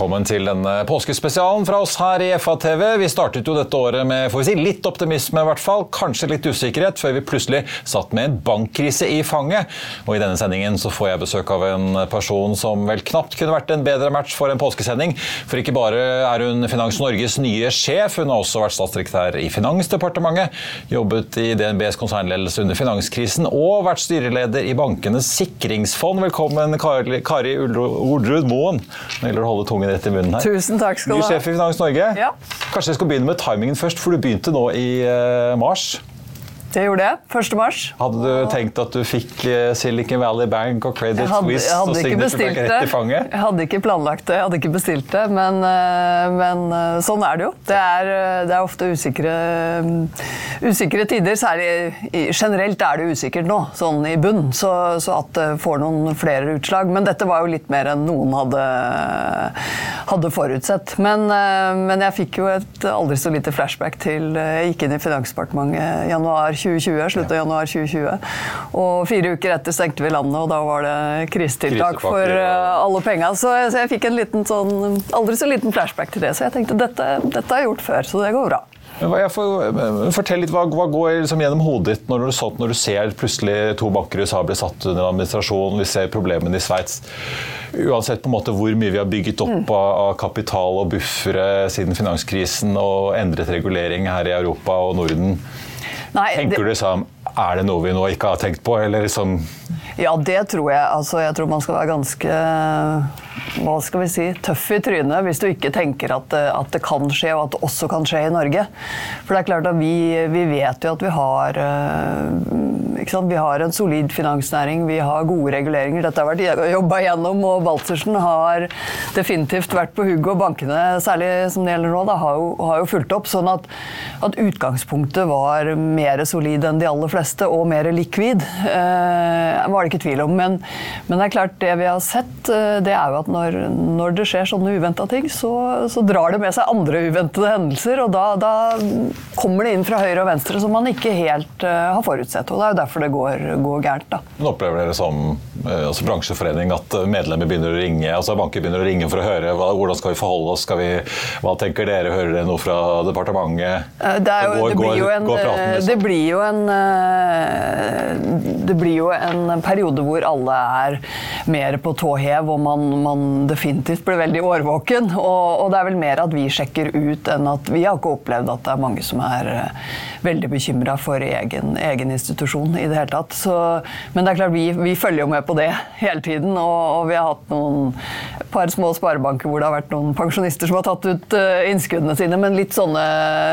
Velkommen til denne påskespesialen fra oss her i FA-TV. Vi startet jo dette året med får vi si, litt optimisme, i hvert fall. Kanskje litt usikkerhet, før vi plutselig satt med en bankkrise i fanget. Og I denne sendingen så får jeg besøk av en person som vel knapt kunne vært en bedre match for en påskesending. For ikke bare er hun Finans Norges nye sjef, hun har også vært statsdirektør i Finansdepartementet, jobbet i DNBs konsernledelse under finanskrisen og vært styreleder i Bankenes sikringsfond. Velkommen, Kari, Ordrud Moen. Nå gjelder det å holde tungen rett i munnen her. Tusen takk skal du ha. Ny sjef i Finans Norge. Ja. Kanskje jeg skal begynne med timingen først, for du begynte nå i eh, mars. Det gjorde jeg. 1. mars. Hadde du tenkt at du fikk eh, Silicon Valley Bank og Credit Suisse og Signature Bank rett i fanget? Jeg hadde ikke planlagt det, jeg hadde ikke bestilt det, men, eh, men eh, sånn er det jo. Det er, det er ofte usikre, mm, usikre tider. Særlig generelt er det usikkert nå, sånn i bunn, så, så at det får noen flere utslag. Men dette var jo litt mer enn noen hadde, hadde forutsett. Men, men jeg fikk jo et aldri så lite flashback til Jeg gikk inn i Finansdepartementet i januar 2020, slutt av januar 2020. Og fire uker etter stengte vi landet, og da var det krisetiltak for uh, alle penga. Så, så jeg fikk en liten sånn, aldri så liten flashback til det. Så jeg tenkte dette, dette har jeg gjort før, så det går bra. Får, eh, fortell litt, Hva, hva går liksom gjennom hodet ditt når du, så, når du ser plutselig to banker i USA bli satt under administrasjon, vi ser problemene i Sveits. Uansett på en måte hvor mye vi har bygget Mm. opp av, av kapital og buffere siden finanskrisen og endret regulering her i Europa og Norden. Nei, Tenker det- du liksom Er det noe vi nå ikke har tenkt på, eller liksom Ja, det tror jeg. Altså, jeg tror man skal være ganske hva skal vi si, tøff i trynet hvis du ikke tenker at det, at det kan skje, og at det også kan skje i Norge. For det er klart at vi, vi vet jo at vi har eh? Vi har en solid finansnæring, vi har gode reguleringer. Dette har vært jobba gjennom, og Baltzersen har definitivt vært på hugget. Og bankene, særlig som det gjelder nå, da, har, jo, har jo fulgt opp. Sånn at, at utgangspunktet var mer solid enn de aller fleste, og mer likvid. Eh, var det ikke tvil om. Men, men det er klart, det vi har sett, eh, det er jo at når, når det skjer sånne uventa ting, så, så drar det med seg andre uventede hendelser. Og da, da kommer det inn fra høyre og venstre som man ikke helt uh, har forutsett. Og det er jo derfor det går, går gærent. da. Men Opplever dere som eh, altså bransjeforening at medlemmer begynner å ringe, altså banker begynner å ringe for å høre hva, hvordan skal vi forholde oss? Vi, hva tenker dere? Hører dere noe fra departementet? Eh, Det, jo, Går- det, blir jo en, går praten, eh, liksom? det blir jo en eh, Det blir jo en periode hvor alle er mer på tå hev, og man, man definitivt blir veldig årvåken. Og, og det er vel mer at vi sjekker ut enn at Vi har ikke opplevd at det er mange som er eh, veldig bekymra for egen, egen institusjon i det hele tatt. Så, men det er klart, vi, vi følger jo med på det hele tiden, og, og vi har hatt noen par små sparebanker hvor det har vært noen pensjonister som har tatt ut eh, innskuddene sine, men litt sånne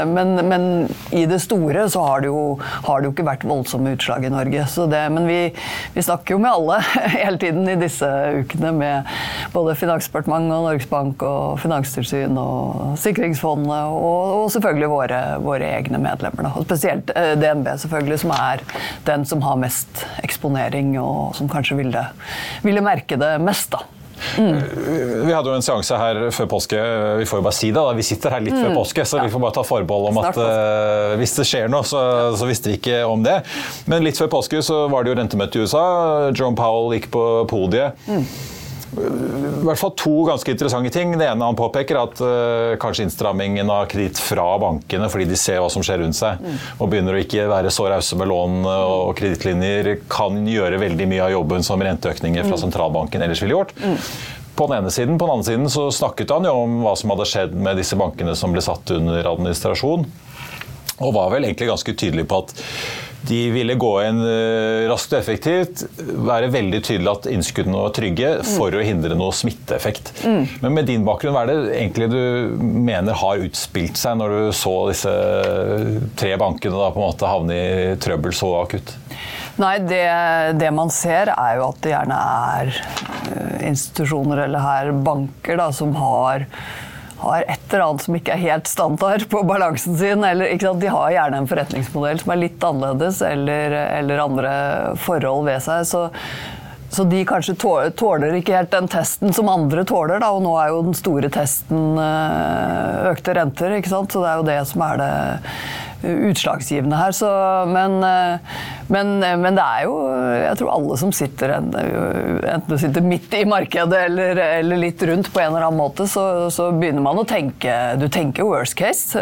men, men i det store så har det, jo, har det jo ikke vært voldsomme utslag i Norge. Det, men vi, vi snakker jo med alle hele tiden i disse ukene, med både Finansdepartementet og Norges Bank og Finanstilsyn og Sikringsfondet, og, og selvfølgelig våre, våre egne medlemmer. Da. Og spesielt eh, DNB, selvfølgelig, som er den som har mest eksponering, og som kanskje ville, ville merke det mest. da. Vi hadde jo en seanse her før påske. Vi får jo bare si det, da. vi sitter her litt før påske, så vi får bare ta forbehold om Snart. at uh, eh, hvis det skjer noe, så, så visste vi ikke om det. Men litt før påske så var det jo rentemøte i USA. John Powell gikk på podiet. Mm. I hvert fall to ganske interessante ting. Det ene han påpeker, er at uh, kanskje innstrammingen av kreditt fra bankene, fordi de ser hva som skjer rundt seg, og begynner å ikke være så rause med lån og kredittlinjer, kan gjøre veldig mye av jobben som renteøkninger fra sentralbanken ellers ville gjort. På den ene siden. På den andre siden så snakket han jo om hva som hadde skjedd med disse bankene som ble satt under administrasjon. Og var vel egentlig ganske tydelig på at de ville gå inn eh, raskt og effektivt, være veldig tydelig at innskuddene var trygge for å hindre noe smitteeffekt. Men med din bakgrunn, hva er det egentlig du mener har utspilt seg når du så disse tre bankene da på en måte havne i trøbbel så akutt? Nei, det, det man ser er jo at det gjerne er eh, institusjoner eller her banker da, som har har et eller annet som ikke er helt standard på balansen sin. eller? De har gjerne en forretningsmodell som er litt annerledes, eller, eller andre forhold ved seg. så så de kanskje tåler ikke helt den testen som andre tåler, da, og nå er jo den store testen eh, økte renter. Så det er jo det som er det utslagsgivende her. Så, men, men, men, det er jo Jeg tror alle som sitter enten du sitter midt i markedet eller, eller, litt rundt på en eller annen måte, så, så begynner man å tenke Du tenker worst case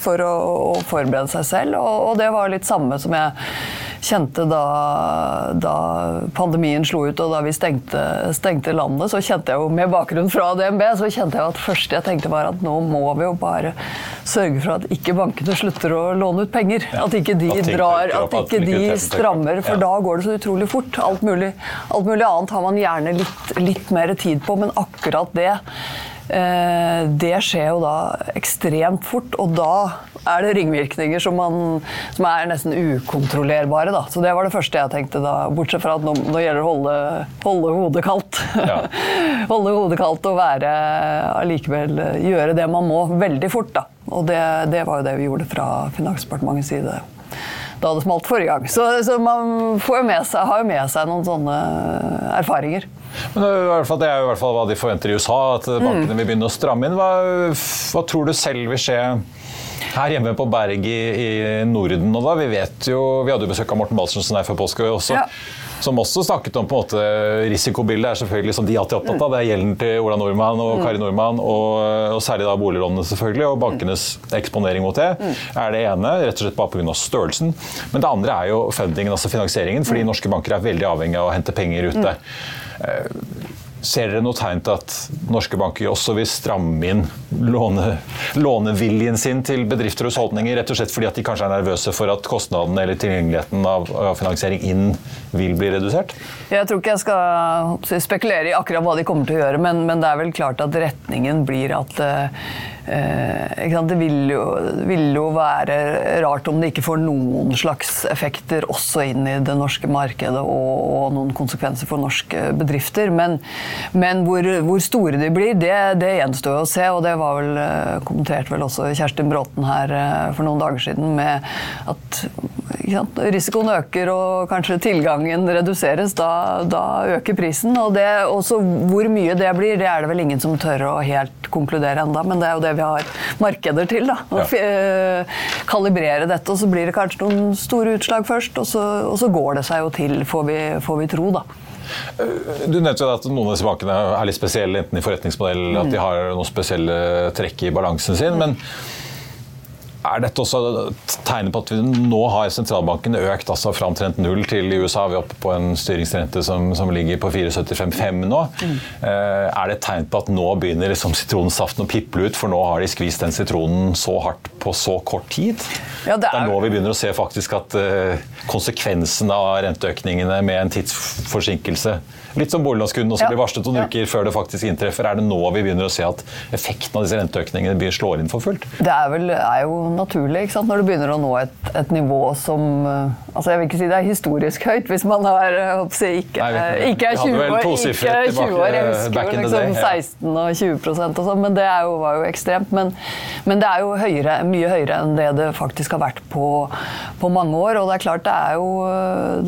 for å, å, forberede seg selv, og, og det var litt samme som jeg kjente da, da, pandemien slo ut og da vi stengte, stengte, landet, så kjente jeg jo med bakgrunn fra DNB så kjente jeg at første jeg tenkte var at nå må vi jo bare sørge for at ikke bankene slutter å låne ut penger. Ja. At ikke de drar, at ikke de strammer, for da går det så utrolig fort. Alt mulig, alt mulig annet har man gjerne litt, litt mer tid på, men akkurat det Eh, det skjer jo da ekstremt fort, og da er det ringvirkninger som, man, som er nesten ukontrollerbare. Da. Så det var det første jeg tenkte da, bortsett fra at nå, nå gjelder det å holde, holde hodet kaldt. Ja. holde hodet kaldt og være allikevel gjøre det man må, veldig fort. Da. Og det, det var jo det vi gjorde fra Finansdepartementets side da det smalt forrige gang. Så, så man jo seg, har jo med seg noen sånne erfaringer. Men det er, er jo i hvert fall hva de forventer i USA, at bankene vil begynne å stramme inn. Hva, hva tror du selv vil skje her hjemme på Berg i, i Norden nå, da? Vi vet jo, vi hadde jo besøk av Morten Balsensen her før påske også. Ja som også snakket om på en måte risikobildet, er selvfølgelig som de alltid er opptatt av. Det er gjelden til Ola Nordmann og Kari Nordmann, og, og særlig da boliglånene selvfølgelig, og bankenes eksponering mot det, er det ene. Rett og slett bare pga. størrelsen. Men det andre er jo fundingen, altså finansieringen, fordi norske banker er veldig avhengig av å hente penger ute. Ser dere noe tegn til at norske banker også vil stramme inn låne, låneviljen sin til bedrifter og husholdninger, rett og slett fordi at de kanskje er nervøse for at kostnadene eller tilgjengeligheten av, finansiering inn vil bli redusert? Jeg tror ikke jeg skal spekulere i akkurat hva de kommer til å gjøre, men, men det er vel klart at retningen blir at Eh, det vil jo, vil jo, være rart om det ikke får noen slags effekter også inn i det norske markedet og, og noen konsekvenser for norske bedrifter. Men, men hvor, hvor, store de blir, det, det gjenstår å se. Og det var vel eh, kommentert vel også Kjerstin Bråten her eh, for noen dager siden med at risikoen øker og kanskje tilgangen reduseres. Da, da øker prisen. Og det, hvor mye det blir, det er det vel ingen som tør å helt konkludere enda, men det er jo det vi har markeder til. da, Å ja. Eh, kalibrere dette. og Så blir det kanskje noen store utslag først, og så, og så går det seg jo til, får vi, får vi tro. da. Du nevnte at noen av disse bankene er litt spesielle, enten i forretningsmodell, mm. at de har noen spesielle trekk i balansen sin. men er dette også tegnet på at vi nå har sentralbanken økt altså fra omtrent null til i USA? Vi er oppe på en styringsrente som, som ligger på 4,75 nå. Mm. Eh, er det et tegn på at nå begynner liksom sitronsaften å piple ut, for nå har de skvist den sitronen så hardt på så kort tid? Ja, det, er... det, er... nå vi begynner å se faktisk at uh, konsekvensene av renteøkningene med en tidsforsinkelse Litt som boliglånskunden også ja. blir varslet noen ja. uker før det faktisk inntreffer. Er det nå vi begynner å se at effekten av disse renteøkningene slår inn for fullt? Det er, vel, er jo naturlig ikke sant? når du begynner å nå et, et, nivå som eh, altså Jeg vil ikke si det er historisk høyt hvis man har håper, ikke, Nei, ikke, er 20 år. Ikke 20 år. Jeg husker jo liksom 16 og 20% og sånn, men det jo, var jo ekstremt. Men, men, det er jo høyere, mye høyere enn det det faktisk har vært på, på mange år. Og det er klart, det er jo,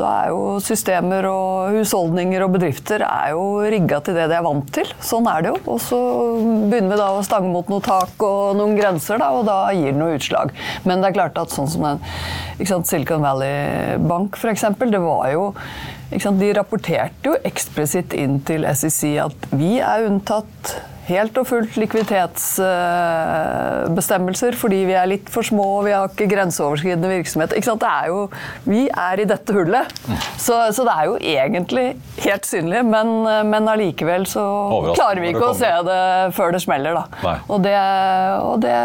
det er jo systemer og husholdninger og bedrifter bedrifter er jo rigga til det de er vant til. Sånn er det jo. Og så begynner vi da å stange mot noe tak og noen grenser, da, og da gir det noe utslag. Men det er klart at sånn som den sant, Silicon Valley Bank f.eks., det var jo De rapporterte jo eksplisitt inn til SEC at vi er unntatt helt og fullt likviditetsbestemmelser fordi vi er litt for små og vi har ikke grenseoverskridende virksomhet. Ikke sant? Det er jo, vi er i dette hullet. Så, så det er jo egentlig helt synlig, men, men allikevel så klarer vi ikke å se det før det smeller. Da. Og det, og, det,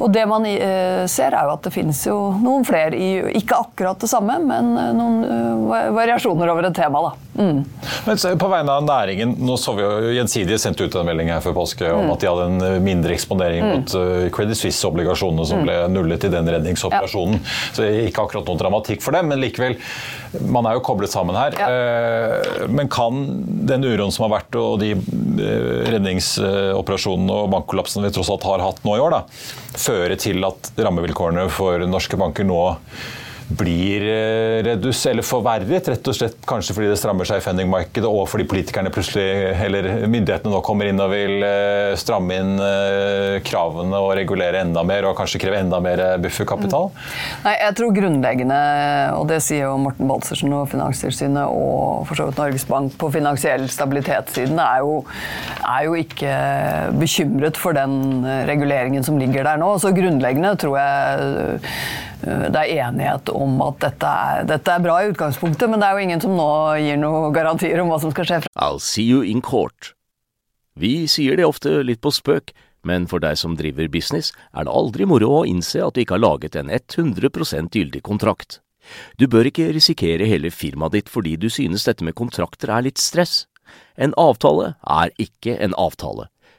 og det, man eh, ser, er jo at det finnes jo noen flere i ikke akkurat det samme, men noen eh, variasjoner over et tema. Da. Mm. Men på vegne av næringen, nå så vi jo Gjensidige sendte ut en melding her før påske om mm. at de hadde en eh, mindre eksponering mm. mot uh, Credit Suisse-obligasjonene som mm. ble nullet i den redningsoperasjonen. Så ikke akkurat noen dramatikk for dem, men likevel. Man er jo koblet sammen her. Uh, men kan den uroen som har vært, og de redningsoperasjonene og bankkollapsene vi tross alt har hatt nå i år, da, føre til at rammevilkårene for norske banker nå blir eh, redus, eller forverret, rett og slett kanskje fordi det strammer seg i fundingmarkedet, og fordi politikerne plutselig, eller myndighetene nå kommer inn og vil eh, stramme inn eh, kravene og regulere enda mer, og kanskje kreve enda mer bufferkapital? Mm. Nei, jeg tror grunnleggende, og det sier jo Morten Balsersen og Finanstilsynet og for så vidt Norges Bank på finansiell stabilitetssiden, er jo, er jo ikke bekymret for den reguleringen som ligger der nå. Så grunnleggende tror jeg det er enighet om at dette er, dette er, bra i utgangspunktet, men det er jo ingen som nå gir noen garantier om hva som skal skje. I'll see you in court. Vi sier det ofte litt på spøk, men for deg som driver business, er det aldri moro å innse at du ikke har laget en 100 gyldig kontrakt. Du bør ikke risikere hele firmaet ditt fordi du synes dette med kontrakter er litt stress. En avtale er ikke en avtale.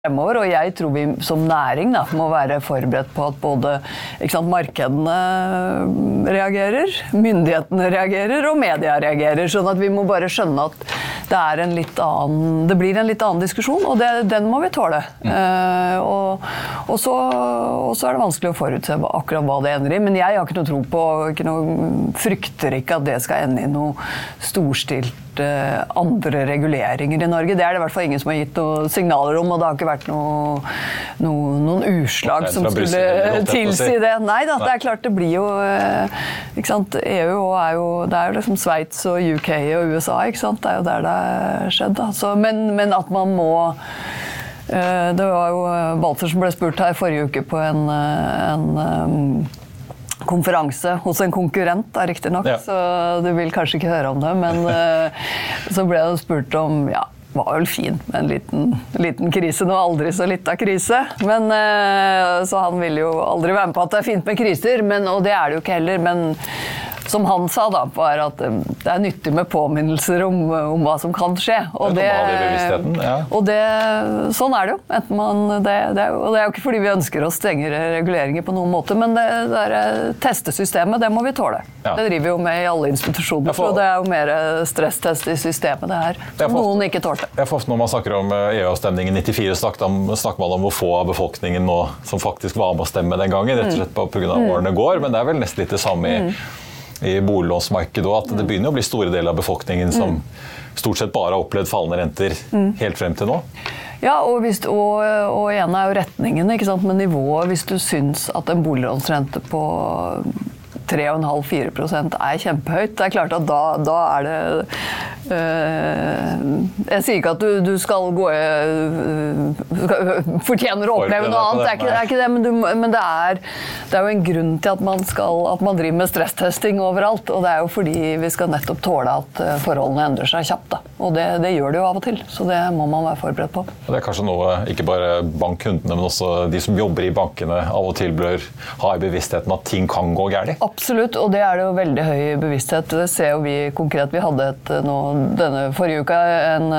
fremover. Og jeg tror vi som næring da, må være forberedt på at både sant, markedene reagerer, myndighetene reagerer og media reagerer. Sånn at vi må bare skjønne at det, er en annen, det blir en litt annen diskusjon, og det, den må vi tåle. Mm. Uh, og, og, så, og, så, er det vanskelig å forutse akkurat hva det ender i. Men jeg har ikke noe tro på, ikke noe, frykter ikke at det skal ende i noe storstilt andre reguleringer i Norge. Det er det i hvert fall ingen som har gitt noen signaler om, og det har ikke vært noe, noe, noen utslag som skulle tilsi det. Nei da, det er klart det blir jo eh, ikke sant? EU er jo Det er jo liksom Sveits og UK og USA, ikke sant. Det er jo der det har skjedd. Altså, men, men at man må eh, det var jo Balter som ble spurt her forrige uke på en, en konferanse hos en konkurrent, riktignok, ja. så du vil kanskje ikke høre om det. Men uh, så ble det spurt om ja, var vel fin med en liten, liten krise. Nå aldri så lita krise. Men, uh, så han vil jo aldri være med på at det er fint med kriser, men, og det er det jo ikke heller. Men som han sa, da, var at um, det er nyttig med påminnelser om, om hva som kan skje. Og, det, ja. og det, sånn er det jo. Man, det, det er, og det er jo ikke fordi vi ønsker oss strengere reguleringer på noen måte, men det, det er testesystemet, det må vi tåle. Ja. Det driver vi jo med i alle institusjoner. For det er jo mer stresstest i systemet det her, som noen ikke tålte. Jeg får ofte Når man snakker om EU-avstemningen i 94, snakker man om hvor få av befolkningen nå som faktisk var med å stemme den gangen. rett og slett pga. Mm. årene går, men det er vel nesten litt det samme i mm i boliglånsmarkedet òg, at det begynner å bli store deler av befolkningen som stort sett bare har opplevd fallende renter helt frem til nå. Ja, og, hvis, og, og en er jo retningen, men nivået. Hvis du syns at en boliglånsrente på 3,5-4% er kjempehøyt. Det er klart at da, da er det øh, Jeg sier ikke at du, du skal gå øh, Fortjener å oppleve noe annet, det er ikke det, er ikke det men, du, men det, er, det, er, jo en grunn til at man, skal, at man driver med stresstesting overalt. Og det er jo fordi vi skal nettopp tåle at øh, forholdene endrer seg kjapt. Da. Og det, det gjør det jo av og til, så det må man være forberedt på. Det er kanskje noe ikke bare bankkundene, men også de som jobber i bankene av og til bør ha i bevisstheten at ting kan gå galt? Absolutt, og det er det jo veldig høy bevissthet. Det ser jo vi konkret. Vi hadde et, nå, denne forrige uka en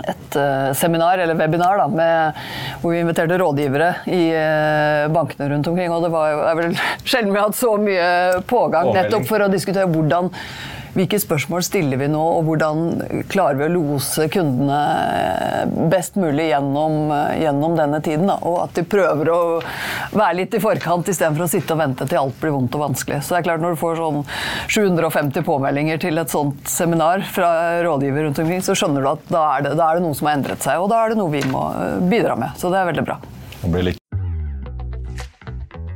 et uh, seminar, eller webinar, da, med, hvor vi inviterte rådgivere i uh, bankene rundt omkring. Og det var jo, er vel sjelden vi har hatt så mye pågang nettopp for å diskutere hvordan hvilke spørsmål stiller vi nå, og hvordan klarer vi å lose kundene best mulig gjennom, gjennom denne tiden? Da? Og at de prøver å være litt i forkant istedenfor å sitte og vente til alt blir vondt og vanskelig. Så det er klart Når du får sånn 750 påmeldinger til et sånt seminar fra rådgiver rundt omkring, så skjønner du at da er, det, da er det noe som har endret seg, og da er det noe vi må bidra med. Så det er veldig bra.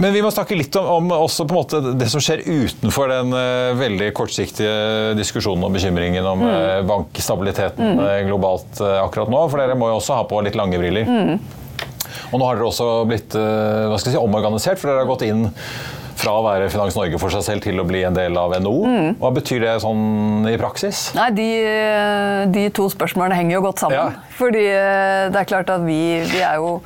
Men vi må snakke litt om, om også på en måte det som skjer utenfor den uh, veldig kortsiktige diskusjonen og bekymringen om mm. uh, bankstabiliteten mm. uh, globalt akkurat nå. For dere må jo også ha på litt lange briller. Mm. Og nå har dere også blitt si, omorganisert, for dere har gått inn fra å være Finans Norge for seg selv til å bli en del av NHO. Mm. Hva betyr det sånn i praksis? Nei, De, de to spørsmålene henger jo godt sammen. Ja. Fordi det er klart at vi, vi er jo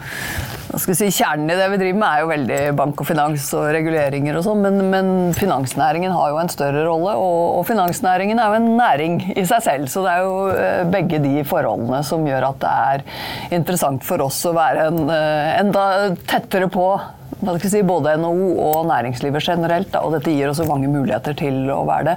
si, Kjernen i det vi driver med, er jo veldig bank og finans og reguleringer og sånn, men, men, finansnæringen har jo en større rolle. Og, og, finansnæringen er jo en næring i seg selv, så det er jo eh, begge de forholdene som gjør at det er interessant for oss å være en, eh, enda tettere på si, både NHO og næringslivet generelt. Da, og dette gir oss mange muligheter til å være det.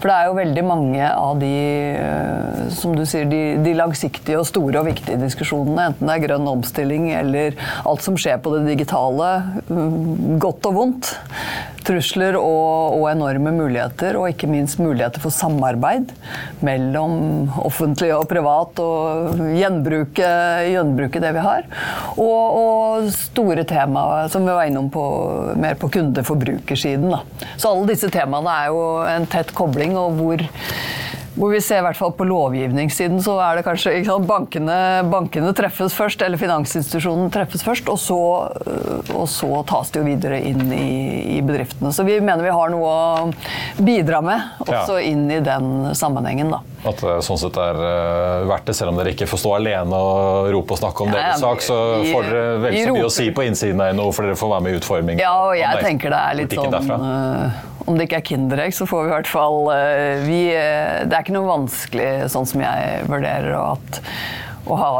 For det er jo veldig mange av de eh, som du sier, de, de langsiktige og store og viktige diskusjonene, enten det er grønn omstilling eller alt som skjer på det digitale, mm, godt og vondt. Trusler og, og enorme muligheter, og ikke minst muligheter for samarbeid mellom offentlig og privat, og gjenbruke, gjenbruke det vi har. Og, og store temaer som vi var innom på, mer på kunde-forbrukersiden. Så alle disse temaene er jo en tett kobling, og hvor hvor vi ser i hvert fall på lovgivningssiden så er det kanskje sant, bankene, bankene, treffes først, eller finansinstitusjonen treffes først, og så, og så, tas det jo videre inn i, i, bedriftene. Så vi mener vi har noe å bidra med, også ja. inn i den sammenhengen. da. At det sånn sett er uh, verdt det, selv om dere ikke får stå alene og rope og snakke om ja, deres sak, så får dere vel så mye å si på innsiden av NHO, for dere får være med i utformingen. Ja, og jeg tenker det er litt sånn uh, om det ikke er Kinderegg, så får vi i hvert fall vi, Det er ikke noe vanskelig, sånn som jeg vurderer, og at å ha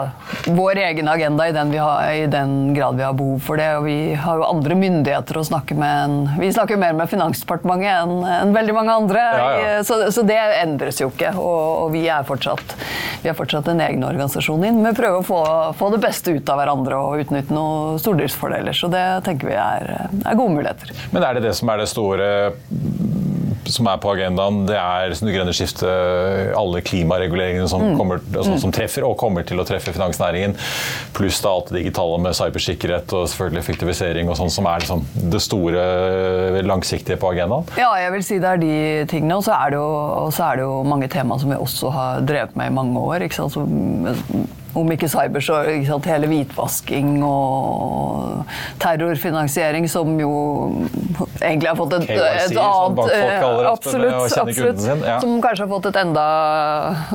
vår egen agenda i den, har, i den, grad vi har behov for det. Og vi har jo andre myndigheter å snakke med enn Vi snakker mer med Finansdepartementet enn en veldig mange andre. Ja, ja. Så, så, det endres jo ikke. Og, og vi, er fortsatt, vi er fortsatt en egen organisasjon inn. Vi prøver å få, få, det beste ut av hverandre og utnytte noen stordriftsfordeler. Så det tenker vi er, er gode muligheter. Men er det det som er det store som er på agendaen, det er det grønne skiftet, alle klimareguleringene som, mm. kommer, altså, som, treffer og kommer til å treffe finansnæringen, pluss da alt det digitale med cybersikkerhet og selvfølgelig effektivisering og sånn, som er liksom det store langsiktige på agendaen? Ja, jeg vil si det er de tingene. Og så er det jo, er det jo mange tema som vi også har drevet med i mange år. ikke sant? Så, om ikke cyber, så ikke sant, hele hvitvasking og terrorfinansiering, som jo egentlig har fått et, KYC, et annet eh, Absolutt. absolutt ja. Som kanskje har fått et enda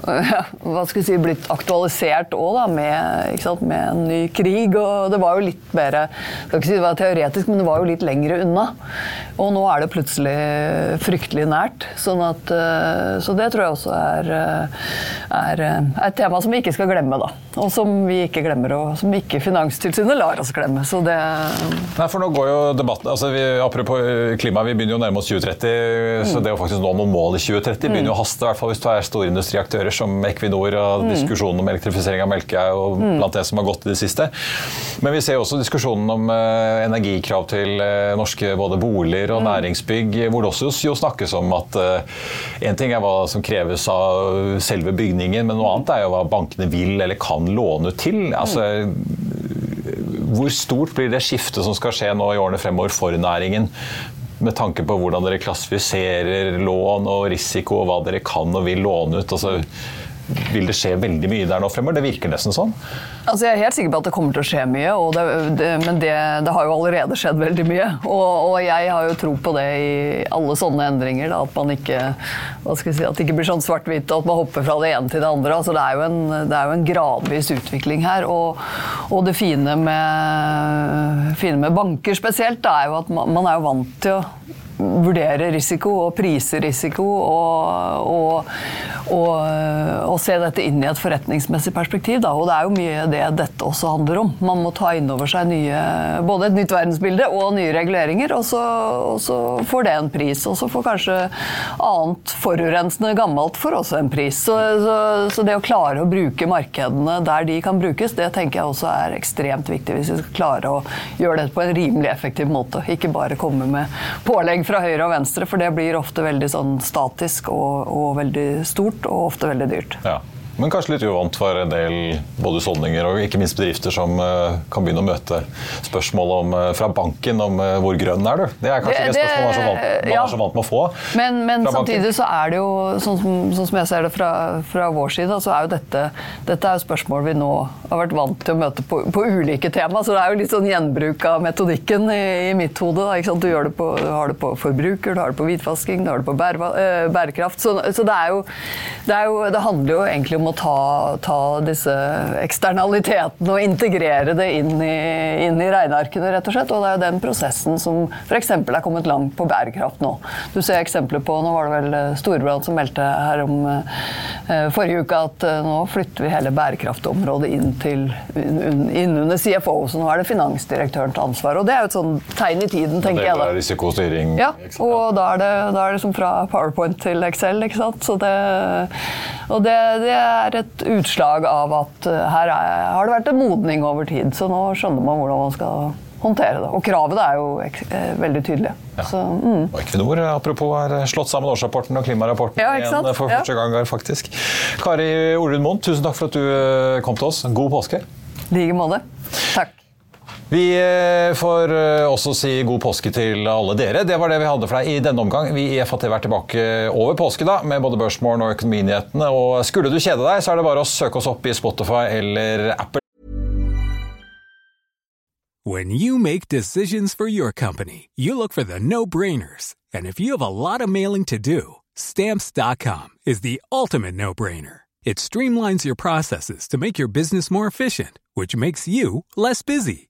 Hva skal jeg si Blitt aktualisert òg, med, sant, med en ny krig. Og det var jo litt mer Skal ikke si det var teoretisk, men det var jo litt lengre unna. Og nå er det plutselig fryktelig nært. Sånn at, eh, så det tror jeg også er, eh, er, er et tema som vi ikke skal glemme, da og som vi ikke glemmer, og som ikke Finanstilsynet lar oss glemme. Så det Nei, for nå går jo debatten altså vi, Apropos klima, vi begynner jo å nærme oss 2030. Mm. Så det å faktisk nå noen mål i 2030 begynner jo å haste, i hvert fall hvis du er store industriaktører som Equinor. og mm. Diskusjonen om elektrifisering av Melke er jo mm. blant det som har gått i det siste. Men vi ser også diskusjonen om uh, energikrav til uh, norske både boliger og mm. næringsbygg, hvor det også jo snakkes om at én uh, ting er hva som kreves av selve bygningen, men noe annet er jo hva bankene vil eller kan låne ut til. Altså, hvor stort blir det skiftet som skal skje nå i årene fremover for næringen? Med tanke på hvordan dere klassifiserer lån og risiko, og hva dere kan og vil låne ut. Altså, vil det skje veldig mye der nå fremover? Det virker nesten sånn. Altså jeg er helt sikker på at det kommer til å skje mye, det, det, men det, det, har jo allerede skjedd veldig mye. Og, og, jeg har jo tro på det i alle sånne endringer. Da, at man ikke si, at det ikke blir sånn svart-hvitt og at man hopper fra det ene til det andre. Altså det, er jo en, er jo en gradvis utvikling her. Og, og det fine med, fine med, banker spesielt, er jo at man, man er jo vant til å vurdere risiko og prise risiko og, og, og, og, se dette inn i et forretningsmessig perspektiv. Da. Og det er jo mye det dette også handler om. Man må ta inn over seg nye, både et nytt verdensbilde og nye reguleringer, og så, så får det en pris. Og så får kanskje annet forurensende gammelt får også en pris. Så, så, så, det å klare å bruke markedene der de kan brukes, det tenker jeg også er ekstremt viktig hvis vi skal klare å gjøre dette på en rimelig effektiv måte. Ikke bare komme med pålegg fra høyre og venstre, for det blir ofte veldig sånn statisk og, og veldig stort, og ofte veldig dyrt. Ja. Men kanskje litt uvant for en del både husholdninger og ikke minst bedrifter som uh, kan begynne å møte spørsmål om, uh, fra banken om uh, hvor grønn er du? Det er kanskje det, ikke et spørsmål man er så vant, man ja. er så vant med å få. Men, men samtidig så er det jo, sånn som, sånn som jeg ser det fra, fra, vår side, så er jo dette, dette er jo spørsmål vi nå har vært vant til å møte på, på ulike tema. Så det er jo litt sånn gjenbruk av metodikken i, i mitt hode. Da, du, på, du, har det på forbruker, du har det på hvitvasking, du har det på bære, bærekraft. Så, så det, er jo, det, er jo, det handler jo egentlig om om å ta, ta disse eksternalitetene og integrere det inn i, inn i regnearkene, rett og slett. Og det er jo den prosessen som f.eks. er kommet langt på bærekraft nå. Du ser eksempler på Nå var det vel Storbrann som meldte her om eh, forrige uke at eh, nå flytter vi hele bærekraftområdet inn, til, inn under CFO, så nå er det finansdirektørens ansvar. Og det er jo et sånn tegn i tiden, tenker jeg da. Risikostyring. Ja, og da er det, da er det som fra PowerPoint til Excel, ikke sant. Så det, og det, det er et utslag av at eh, her er, har det vært en modning over tid. Så nå skjønner man hvordan man skal håndtere det. Og kravene er jo eh, veldig tydelige. Ja. Så, mm. Og Equinor apropos, har slått sammen årsrapporten og klimarapporten ja, igjen for første gang. faktisk. Kari Orund Moen, tusen takk for at du eh, kom til oss. God påske. I like måte. Vi eh, får eh, også si god påske til alle dere. Det var det vi hadde for deg i denne omgang. Vi i FAT er tilbake over påske da, med både Børsmorgen og Økonominyhetene. Og skulle du kjede deg, så er det bare å søke oss opp i Spotify eller Apple. When you make decisions for your company, you look for the no-brainers. And if you have a lot of mailing to do, stamps.com is the ultimate no-brainer. It streamlines your processes to make your business more efficient, which makes you less busy.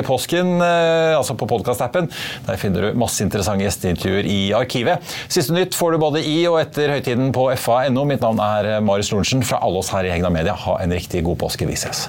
Påsken, eh, altså på podkastappen. Der finner du masse interessante gjesteintervjuer i arkivet. Siste nytt får du både i og etter høytiden på fa.no. Mitt navn er Marius Lorentzen fra alle oss her i Hegna Media. Ha en riktig god påske. Vi ses.